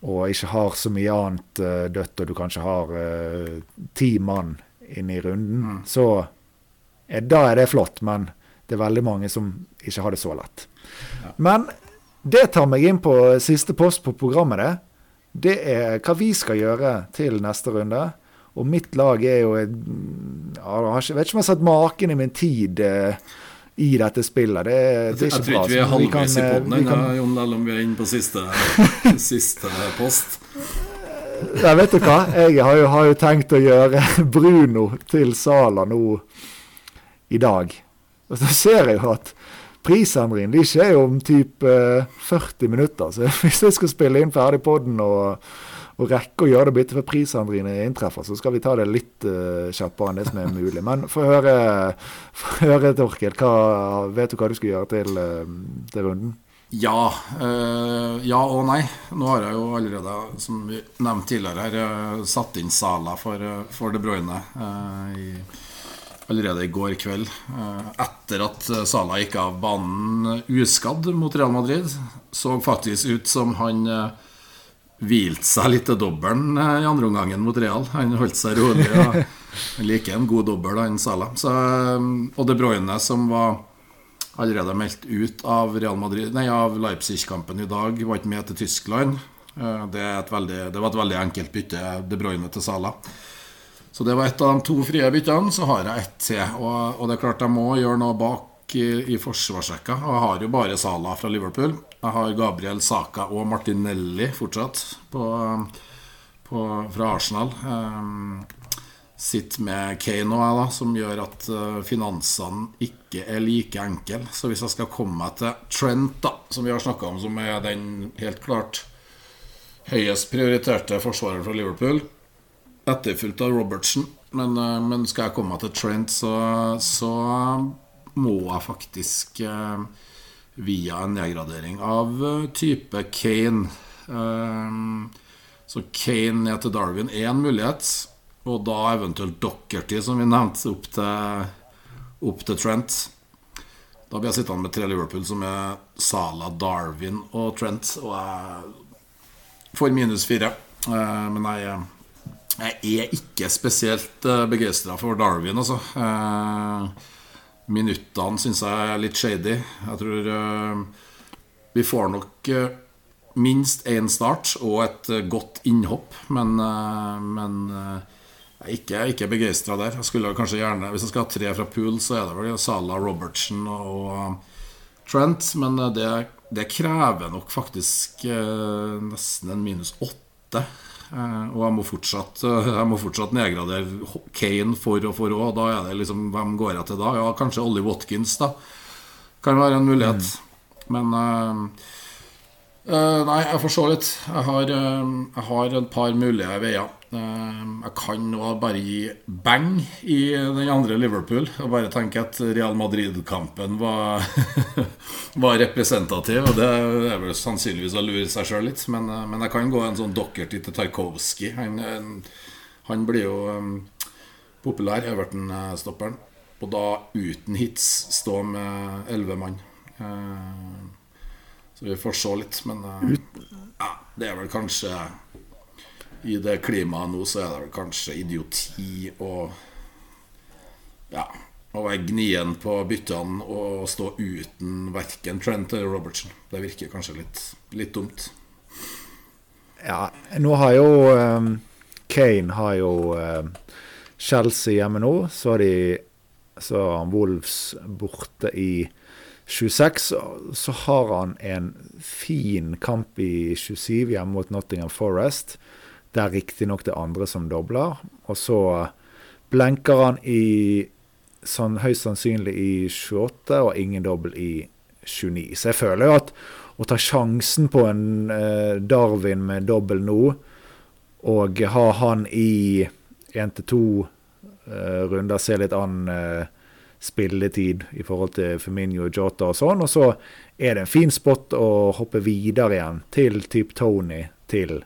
og ikke har så mye annet eh, dødt, og du kanskje har eh, ti mann inne i runden, så eh, da er det flott. Men det er veldig mange som ikke har det så lett. Men det tar meg inn på siste post på programmet, det. Det er hva vi skal gjøre til neste runde. Og mitt lag er jo ja, Jeg vet ikke om jeg har sett maken i min tid eh, i dette spillet. Det, er- ikke bra. Jeg tror ikke vi er halvveis i eh, poden ennå, Jon, selv om vi er inne på siste, siste post. Nei, vet du hva? Jeg har jo, har jo tenkt å gjøre Bruno til Sala nå i dag. Og så ser jeg jo at prisendringen de skjer jo om typ 40 minutter. Så hvis jeg skal spille inn ferdig poden og, og rekke å gjøre det byttet før prisendringene inntreffer, så skal vi ta det litt uh, kjappere enn det som er mulig. Men få høre, høre, Torkel. Hva, vet du hva du skal gjøre til, uh, til runden? Ja. Øh, ja og nei. Nå har jeg jo allerede, som vi nevnte tidligere her, satt inn Sala for, for De Bruyne. i allerede i går kveld. Eh, etter at eh, Salah gikk av banen uskadd mot Real Madrid. Så faktisk ut som han eh, hvilte seg litt til dobbelen i andre omgangen mot Real. Han holdt seg rolig. og Han liker en god dobbel, han Salah. Så, og De Bruyne, som var allerede meldt ut av, Real Madrid, nei, av Leipzig-kampen i dag, var ikke med til Tyskland. Det, veldig, det, var et veldig enkelt bytte, De Bruyne til Salah. Så det var et av de to frie byttene. Så har jeg ett til. Og, og, det er klart jeg må gjøre noe bak i, i forsvarsrekka. Og jeg har jo bare Sala fra Liverpool. Jeg har Gabriel Saka og Martinelli fortsatt på, på, fra Arsenal. Um, sitter med Kane og jeg, da, som gjør at uh, finansene ikke er like enkle. Så hvis jeg skal komme meg til Trent, da, som vi har snakka om, som er den helt klart høyest prioriterte forsvareren fra Liverpool etterfulgt av Robertsen. Men, eh, men, skal jeg komme til Trent, så, så må jeg faktisk eh, via en nedgradering av eh, type Kane. så Kane ned til Darwin er en mulighet. Og da eventuelt Dockerty, som vi nevnte, opp til, opp til Trent. Da blir jeg sittende med tre Liverpool, som er Sala, Darwin og Trent. Og jeg får minus fire. Men jeg jeg er ikke spesielt eh, begeistra for Darwin, altså. Uh, minuttene syns jeg er litt shady. Jeg tror uh, vi får nok minst én start og et godt innhopp, men, men jeg er ikke, ikke begeistra der. Jeg skulle kanskje gjerne Hvis jeg skal ha tre fra pool, så er det vel Sala, Robertsen og Trent. Men det, det krever nok faktisk nesten en minus åtte. Eh, og jeg må fortsatt, eh, jeg må fortsatt nedgradere Kane for og for òg. Da er det liksom Hvem går jeg til da? Ja, kanskje Ollie Watkins, da. Kan være en mulighet. Mm. Men uh, Nei, jeg får se litt. Jeg har, uh, jeg har et par mulige veier. Uh, jeg kan nå bare gi bang i den andre Liverpool. Og bare tenke at Real Madrid-kampen var, var, representativ. Og det er vel sannsynligvis å lure seg sjøl litt. Men, men, jeg kan gå en sånn Dockerty til Tarkovskij. Han, han, blir jo um, populær, Everton-stopperen. Og da uten hits stå med elleve mann. Uh, så vi får se litt. Men uh, ja, det er vel kanskje i det klimaet nå, så er det vel kanskje idioti å Ja, å være gnien på byttene og stå uten verken Trent eller Robertson. Det virker kanskje litt, litt dumt. Ja, nå har jo um, Kane har jo um, Chelsea hjemme nå. Så har de så Wolves borte i 26. Så har han en fin kamp i 27 hjemme mot Nottingham Forest. Det er riktignok det andre som dobler. Og så blenker han i sånn høyst sannsynlig i 28 og ingen dobbel i 29. Så jeg føler jo at å ta sjansen på en eh, Darwin med dobbel nå, og ha han i én til to eh, runder, se litt an eh, spilletid i forhold til Firmino Jota og sånn, og så er det en fin spot å hoppe videre igjen til type Tony til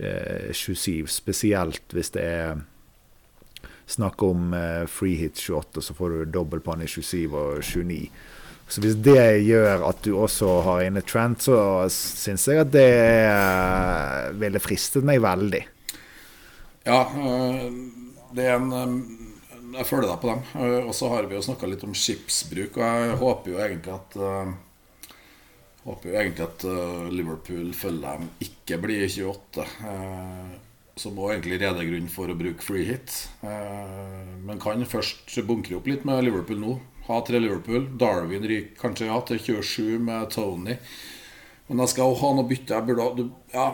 27, eh, spesielt hvis det er snakk om eh, free hit 28, og så får du dobbel på i 27 og 29. Så hvis det gjør at du også har inne Trent, så syns jeg at det eh, ville fristet meg veldig. Ja, det er en Jeg følger deg på dem. Og så har vi jo snakka litt om skipsbruk, og jeg håper jo egentlig at Håper jo egentlig at uh, Liverpool følger dem ikke blir 28. Uh, som òg egentlig reder grunn for å bruke free hit. Men kan først bunkre opp litt med Liverpool nå. Ha tre Liverpool. Darwin ryker kanskje ja til 27 med Tony. Men jeg skal ha noe bytte. Jeg burde, ja,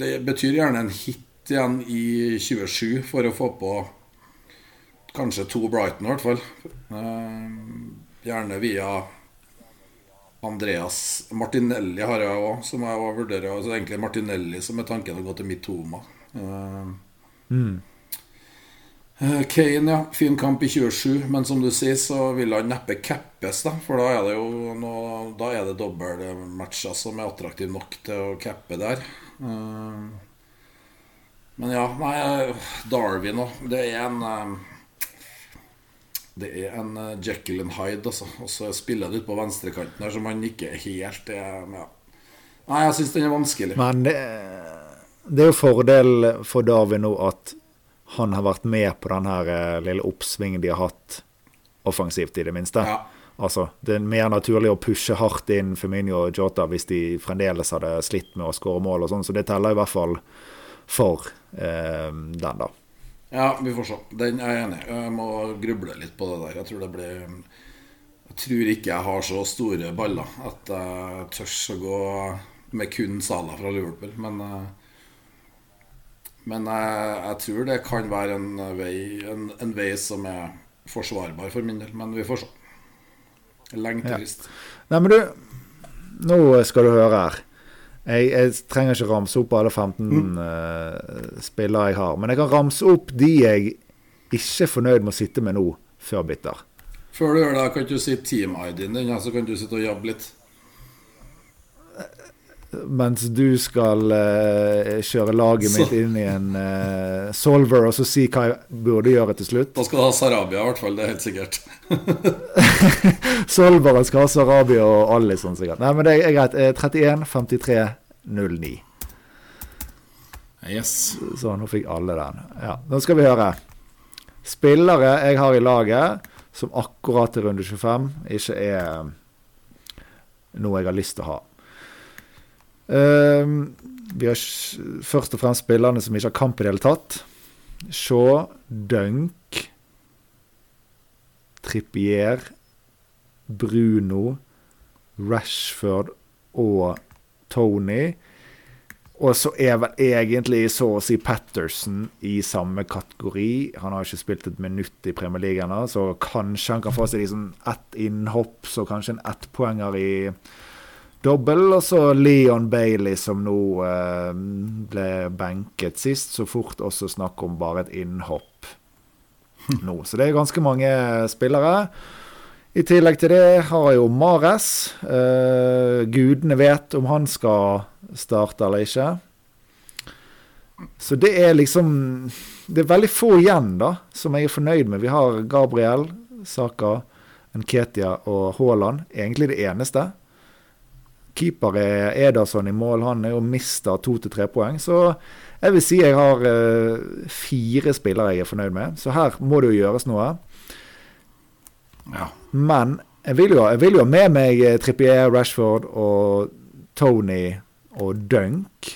det betyr gjerne en hit igjen i 27 for å få på kanskje to Brighton, i hvert fall. gjerne via Andreas Martinelli har jeg òg, som jeg vurderer. Altså egentlig Martinelli som er tanken å gå til Mitoma. Mm. Eh, Kane, ja. Fin kamp i 27, men som du sier, så vil han neppe cappes, da. For da er det jo noe, Da er det dobbeltmatcher som er attraktive nok til å cappe der. Eh, Men ja, nei, Darwin òg. Det er en eh, Det er en eh, Jekyll and Hyde, altså. Og så spiller det ut på venstrekanten her, som han ikke helt er ja. Nei, jeg syns den er vanskelig. Men det, det er jo fordel for Darwin nå at han har vært med på den her eh, lille oppsvingen de har hatt offensivt, i det minste. Ja. Altså, Det er mer naturlig å pushe hardt inn Firmino og Jota hvis de fremdeles hadde slitt med å skåre mål, og sånn, så det teller i hvert fall for eh, den, da. Ja, vi får se. Den er jeg enig i. Jeg må gruble litt på det der. Jeg tror det blir Jeg tror ikke jeg har så store baller at jeg tør å gå med kun Sala fra Liverpool. Men, eh, men jeg, jeg tror det kan være en vei, en, en vei som er forsvarbar for min del. Men vi får se. Lenge til sist. Nei, men du, nå skal du høre her. Jeg, jeg trenger ikke ramse opp alle 15 eh, spillere jeg har, men jeg kan ramse opp de jeg ikke er fornøyd med å sitte med nå, før bitter. Før du gjør det, kan du si team-ID-en din, så kan du sitte og jobbe litt. Mens du skal uh, kjøre laget mitt Så- inn i en uh, solver og så si hva jeg burde gjøre til slutt. Da skal du ha Sarabia, i hvert fall. Det er helt sikkert. Solveren skal ha Sarabia og Alison sikkert. Nei, men det er greit. Eh, 31, 53, 09. Yes. Så nå fikk alle den. Ja, Nå skal vi høre. Spillere jeg har i laget som akkurat til runde 25 ikke er noe jeg har lyst til å ha. Ehm, vi har først og fremst spillerne som ikke har kamp i det hele tatt. Shaw, Dunk, Trippier, Bruno, Rashford og Tony. Og så er vel egentlig så å si Patterson i samme kategori. Han har ikke spilt et minutt i Premier League ennå, så kanskje han kan få seg liksom ett innhopp, så kanskje en ettpoenger i dobbel. Og så Leon Bailey, som nå eh, ble benket sist. Så fort også snakk om bare et innhopp nå. Så det er ganske mange spillere. I tillegg til det har jeg jo Mares. Eh, gudene vet om han skal starte eller ikke. Så det er liksom Det er veldig få igjen, da, som jeg er fornøyd med. Vi har Gabriel, Saka, Nketia og Haaland. Egentlig det eneste. Keeper er Ederson i mål. Han er jo mista to til tre poeng. Så jeg vil si jeg har eh, fire spillere jeg er fornøyd med. Så her må det jo gjøres noe. Ja. Men jeg vil jo, jeg vil jo ha med meg eh, Trippier, Rashford og Tony og Dunk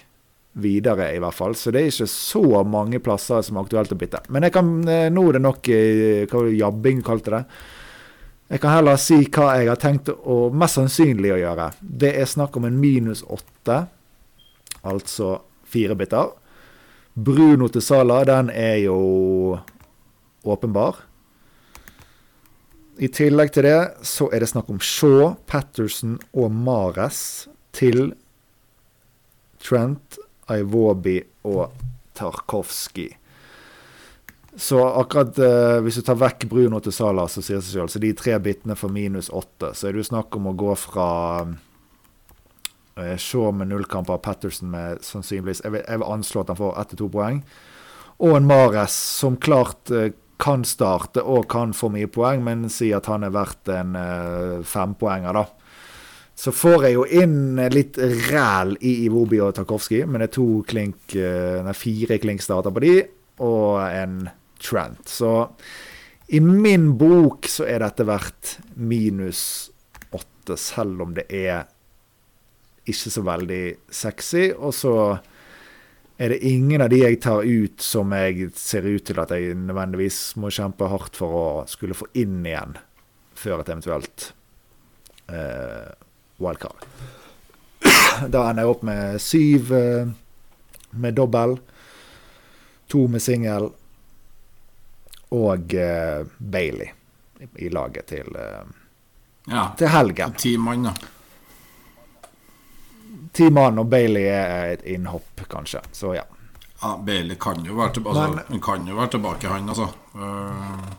videre, i hvert fall. Så det er ikke så mange plasser som er aktuelt å bytte. Men jeg kan, eh, nå er det nok hva jabbing kalte det. Jeg kan heller si hva jeg har tenkt å mest sannsynlig å gjøre. Det er snakk om en minus åtte, altså fire biter. Bruno til Sala, den er jo åpenbar. I tillegg til det så er det snakk om Shaw, Patterson og Mares til Trent, Iwobi og Tarkovsky. Så akkurat eh, hvis du tar vekk Bruno til Sala, så sier det seg selv, så de tre bitene for minus åtte, så er det jo snakk om å gå fra eh, Shaw med av Patterson med sannsynligvis Jeg vil, jeg vil anslå at han får ett til to poeng. Og en Mares som klart eh, kan starte og kan få mye poeng, men si at han er verdt en eh, fempoenger, da. Så får jeg jo inn litt ræl i Iwobi og Tarkovskij, men det er to klink, eh, nei, fire klink-starter på de, og en Trent. Så i min bok så er dette verdt minus åtte, selv om det er ikke så veldig sexy. Og så er det ingen av de jeg tar ut som jeg ser ut til at jeg nødvendigvis må kjempe hardt for å skulle få inn igjen før et eventuelt eh, wildcard. Da ender jeg opp med syv eh, med dobbel, to med singel og eh, Bailey i- i laget til, eh, ja. til helgen. Ti mann, da. ti mann, og Bailey er et innhopp, kanskje. Så ja. Ja, Bailey kan jo være tilbake, altså, han kan jo være tilbake, han, altså. Uh,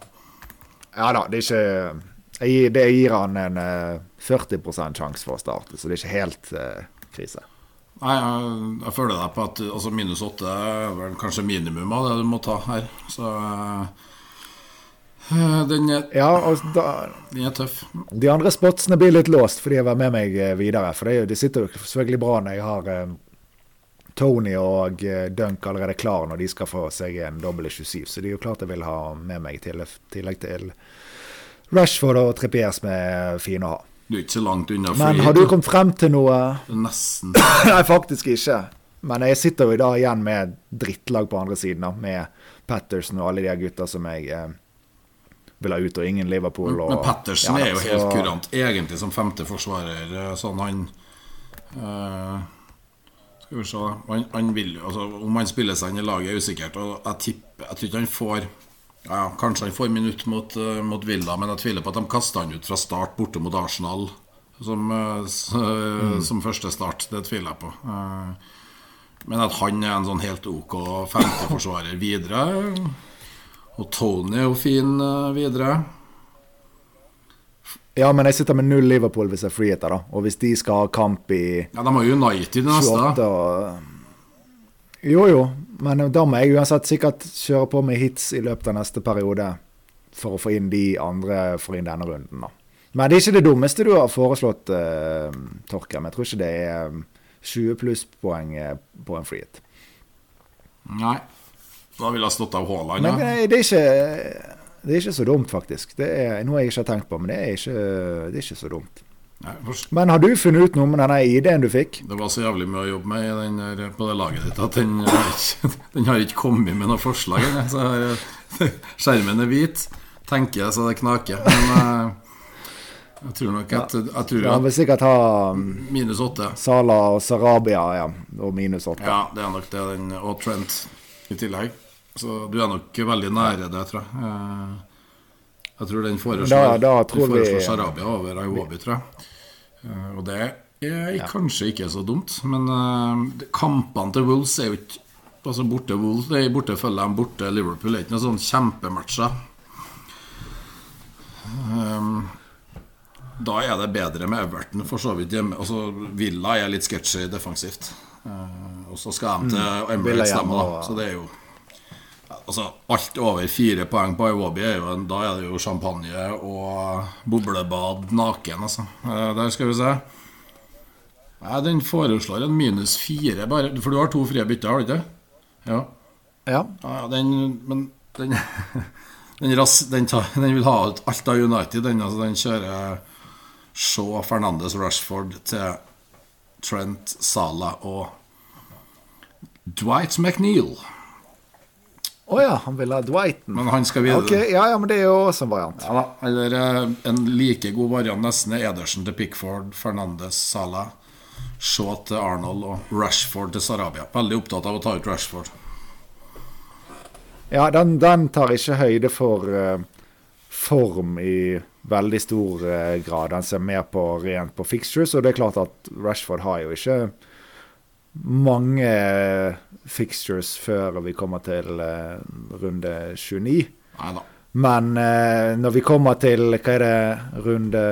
Ja da, det er ikke jeg gir, Det gir han en eh, 40% sjanse for å starte, så det er ikke helt uh, krise. Nei, jeg, jeg føler deg på at altså, minus åtte er vel kanskje minimum av det du må ta her. Så eh, den, er, Ja, da, den er tøff. De andre spotsene blir litt låst fordi jeg var med meg eh, videre. For det, det sitter jo selvfølgelig bra når jeg har eh, Tony og eh, Dunk allerede klar når de skal få seg en dobbel 27. Så det er jo klart jeg vil ha med meg til tillegg til Rashford og Trippier som er fine å ha. Du er ikke så langt unna Men har du kommet frem til noe. Nesten. Nei, faktisk ikke. Men jeg sitter jo i dag igjen med drittlag på andre siden, da, med Patterson og alle de gutta som jeg eh, vil ha ut, og ingen Liverpool. Og, Men Patterson Ja, er jo så- helt kurant, egentlig som femte forsvarer. Sånn han eh, Skal vi se han, han vil altså, Om han spiller seg inn i laget, er usikkert. Og jeg tipper Jeg tror ikke han får ja, Kanskje han får minutt mot, uh, mot Villa, men jeg tviler på at de kaster han ut fra start borte mot Arsenal som, uh, som første start. Det tviler jeg på. Men at han er en sånn helt OK femteforsvarer videre Og Tony er jo fin eh, videre. Ja, men jeg sitter med null Liverpool hvis jeg freeheter, da. Og hvis de skal ha kamp i Ja, De har United neste. 28 og Jo, jo. Men da må jeg uansett sikkert kjøre på med hits i løpet av neste periode for å få inn de andre for inn denne runden, da. Men det er ikke det dummeste du har foreslått, uh, Torkem. Jeg tror ikke det er eh, 20 plusspoeng eh, på en free hit. Nei. Da ville jeg stått av Haaland. Ja. eh, det er ikke det er ikke så dumt, faktisk. Det er noe jeg ikke har tenkt på, men det er ikke, det er ikke så dumt. Nei, Men har du funnet ut noe med denne ID-en du fikk? Det var så jævlig mye å jobbe med i den der, på det laget ditt at den, den har ikke kommet med noe forslag. Jeg- skjermen er hvit, tenker jeg så det knaker. Men eh, jeg tror nok at, jeg tror Ja, vil sikkert ha um, minus åtte Sala og Sarabia ja, og minus åtte. Ja, det er nok det. Den, og Trent i tillegg. Så du er nok veldig nære det, tror jeg. Eh, Jeg tror den foreslår, Da- da tror den foreslår vi- Sarabia over Iwobi, tror jeg. Eh, Og det er kanskje ikke så dumt, men eh, kampene til Wolves er jo ikke Altså borte Wolves, borte Fulham, borte Liverpool. Det er ikke noen sånn kjempematcher. Um, da er det bedre med Everton, for så vidt hjemme. Altså, Villa er litt sketchy defensivt. Uh, og så skal de til Villa Emirates hjemme stemme, da. Så det er jo Altså, alt over fire poeng på Iwobi er jo Da er det jo champagne og boblebad naken, altså. Eh, der skal vi se. Nei, den foreslår en minus fire, bare. For du har to frie bytter, har du ikke? Ja. Ja. Ja, den, men den den, ras, den, tar, den vil ha ut alt av United. Den, altså, den kjører Shaw, Fernandes, Rashford til Trent, Salah og Dwight McNeil. Å ja, han vil ha Dwighten. Men han skal videre. Okay, ja, ja, men det er jo også en variant. Ja da, Eller eh, en like god variant nesten er Edersen til Pickford, Fernandes, Salah, Shaw til Arnold og Rashford til Sarabia. Veldig opptatt av å ta ut Rashford. Ja, den, den tar ikke høyde for uh, form i veldig stor uh, grad. Den ser mer på rent på fixtures, og det er klart at Rashford har jo ikke mange eh, fixtures før vi kommer til eh, runde 29. Neida. Men eh, når vi kommer til hva er det, runde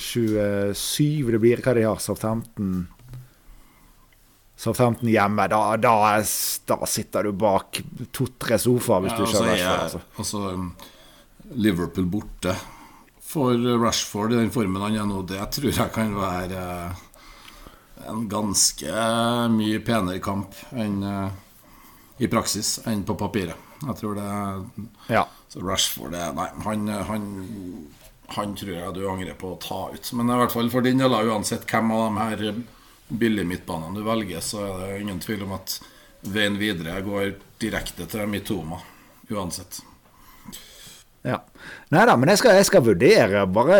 27 det blir, hva de har, Southampton Southampton hjemme, da, da, da sitter du bak to-tre sofaer hvis Ja, du og så kjører er- Altså. altså, um, Liverpool borte for Rashford i den formen han er nå, det tror jeg kan være en ganske mye penere kamp enn eh, i praksis enn på papiret. Jeg tror det Ja. Så Rashford det, Nei, han, han, han tror jeg du angrer på å ta ut. Men i hvert fall for din del, uansett hvem av de her billige midtbanene du velger, så er det ingen tvil om at veien videre går direkte til Mitoma. Uansett. Ja. Nei da, men jeg skal, jeg skal vurdere bare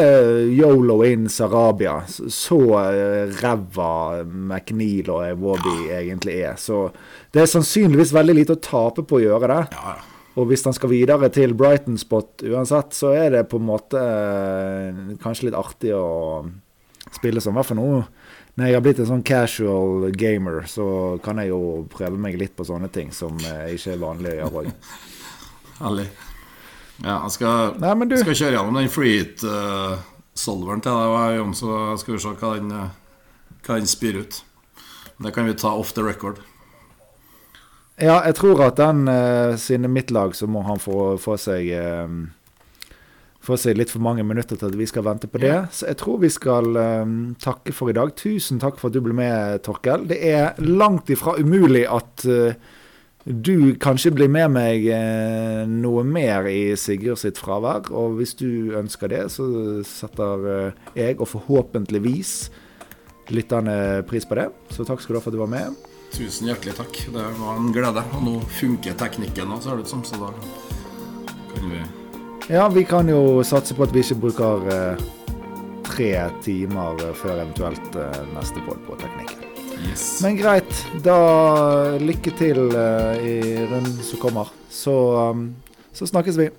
Yolo in Sarabia. Så, så eh, ræva McNeil og Ewobi egentlig er. Så det er sannsynligvis veldig lite å tape på å gjøre det. Ja, ja. Og hvis han skal videre til Brighton-spot uansett, så er det på en måte eh, kanskje litt artig å spille som. Hvert fall nå, når jeg har blitt en sånn casual gamer, så kan jeg jo prøve meg litt på sånne ting som eh, ikke er vanlig å gjøre òg. Ja, jeg skal, Nei, du- skal kjøre gjennom den Freeheat-solveren til deg, Jon, så skal vi se hva den, hva den spyr ut. Det kan vi ta off the record. Ja, jeg tror at den, uh, siden mitt lag, så må han få, få seg uh, Få seg litt for mange minutter til at vi skal vente på det. Så jeg tror vi skal um, takke for i dag. Tusen takk for at du ble med, Torkel. Det er langt ifra umulig at eh, du kanskje blir med meg eh, noe mer i Sigurd sitt fravær. Og hvis du ønsker det, så setter eh, jeg, og forhåpentligvis lytterne, pris på det. Så takk skal du ha for at du var med. Tusen hjertelig takk. Det var en glede. Og nå funker teknikken òg, ser det ut som, så da kan vi Ja, vi kan jo satse på at vi ikke bruker eh, tre timer før eventuelt neste poll på teknikken. Yes. Men greit, da lykke til uh, i runden som kommer. Så, um, så snakkes vi.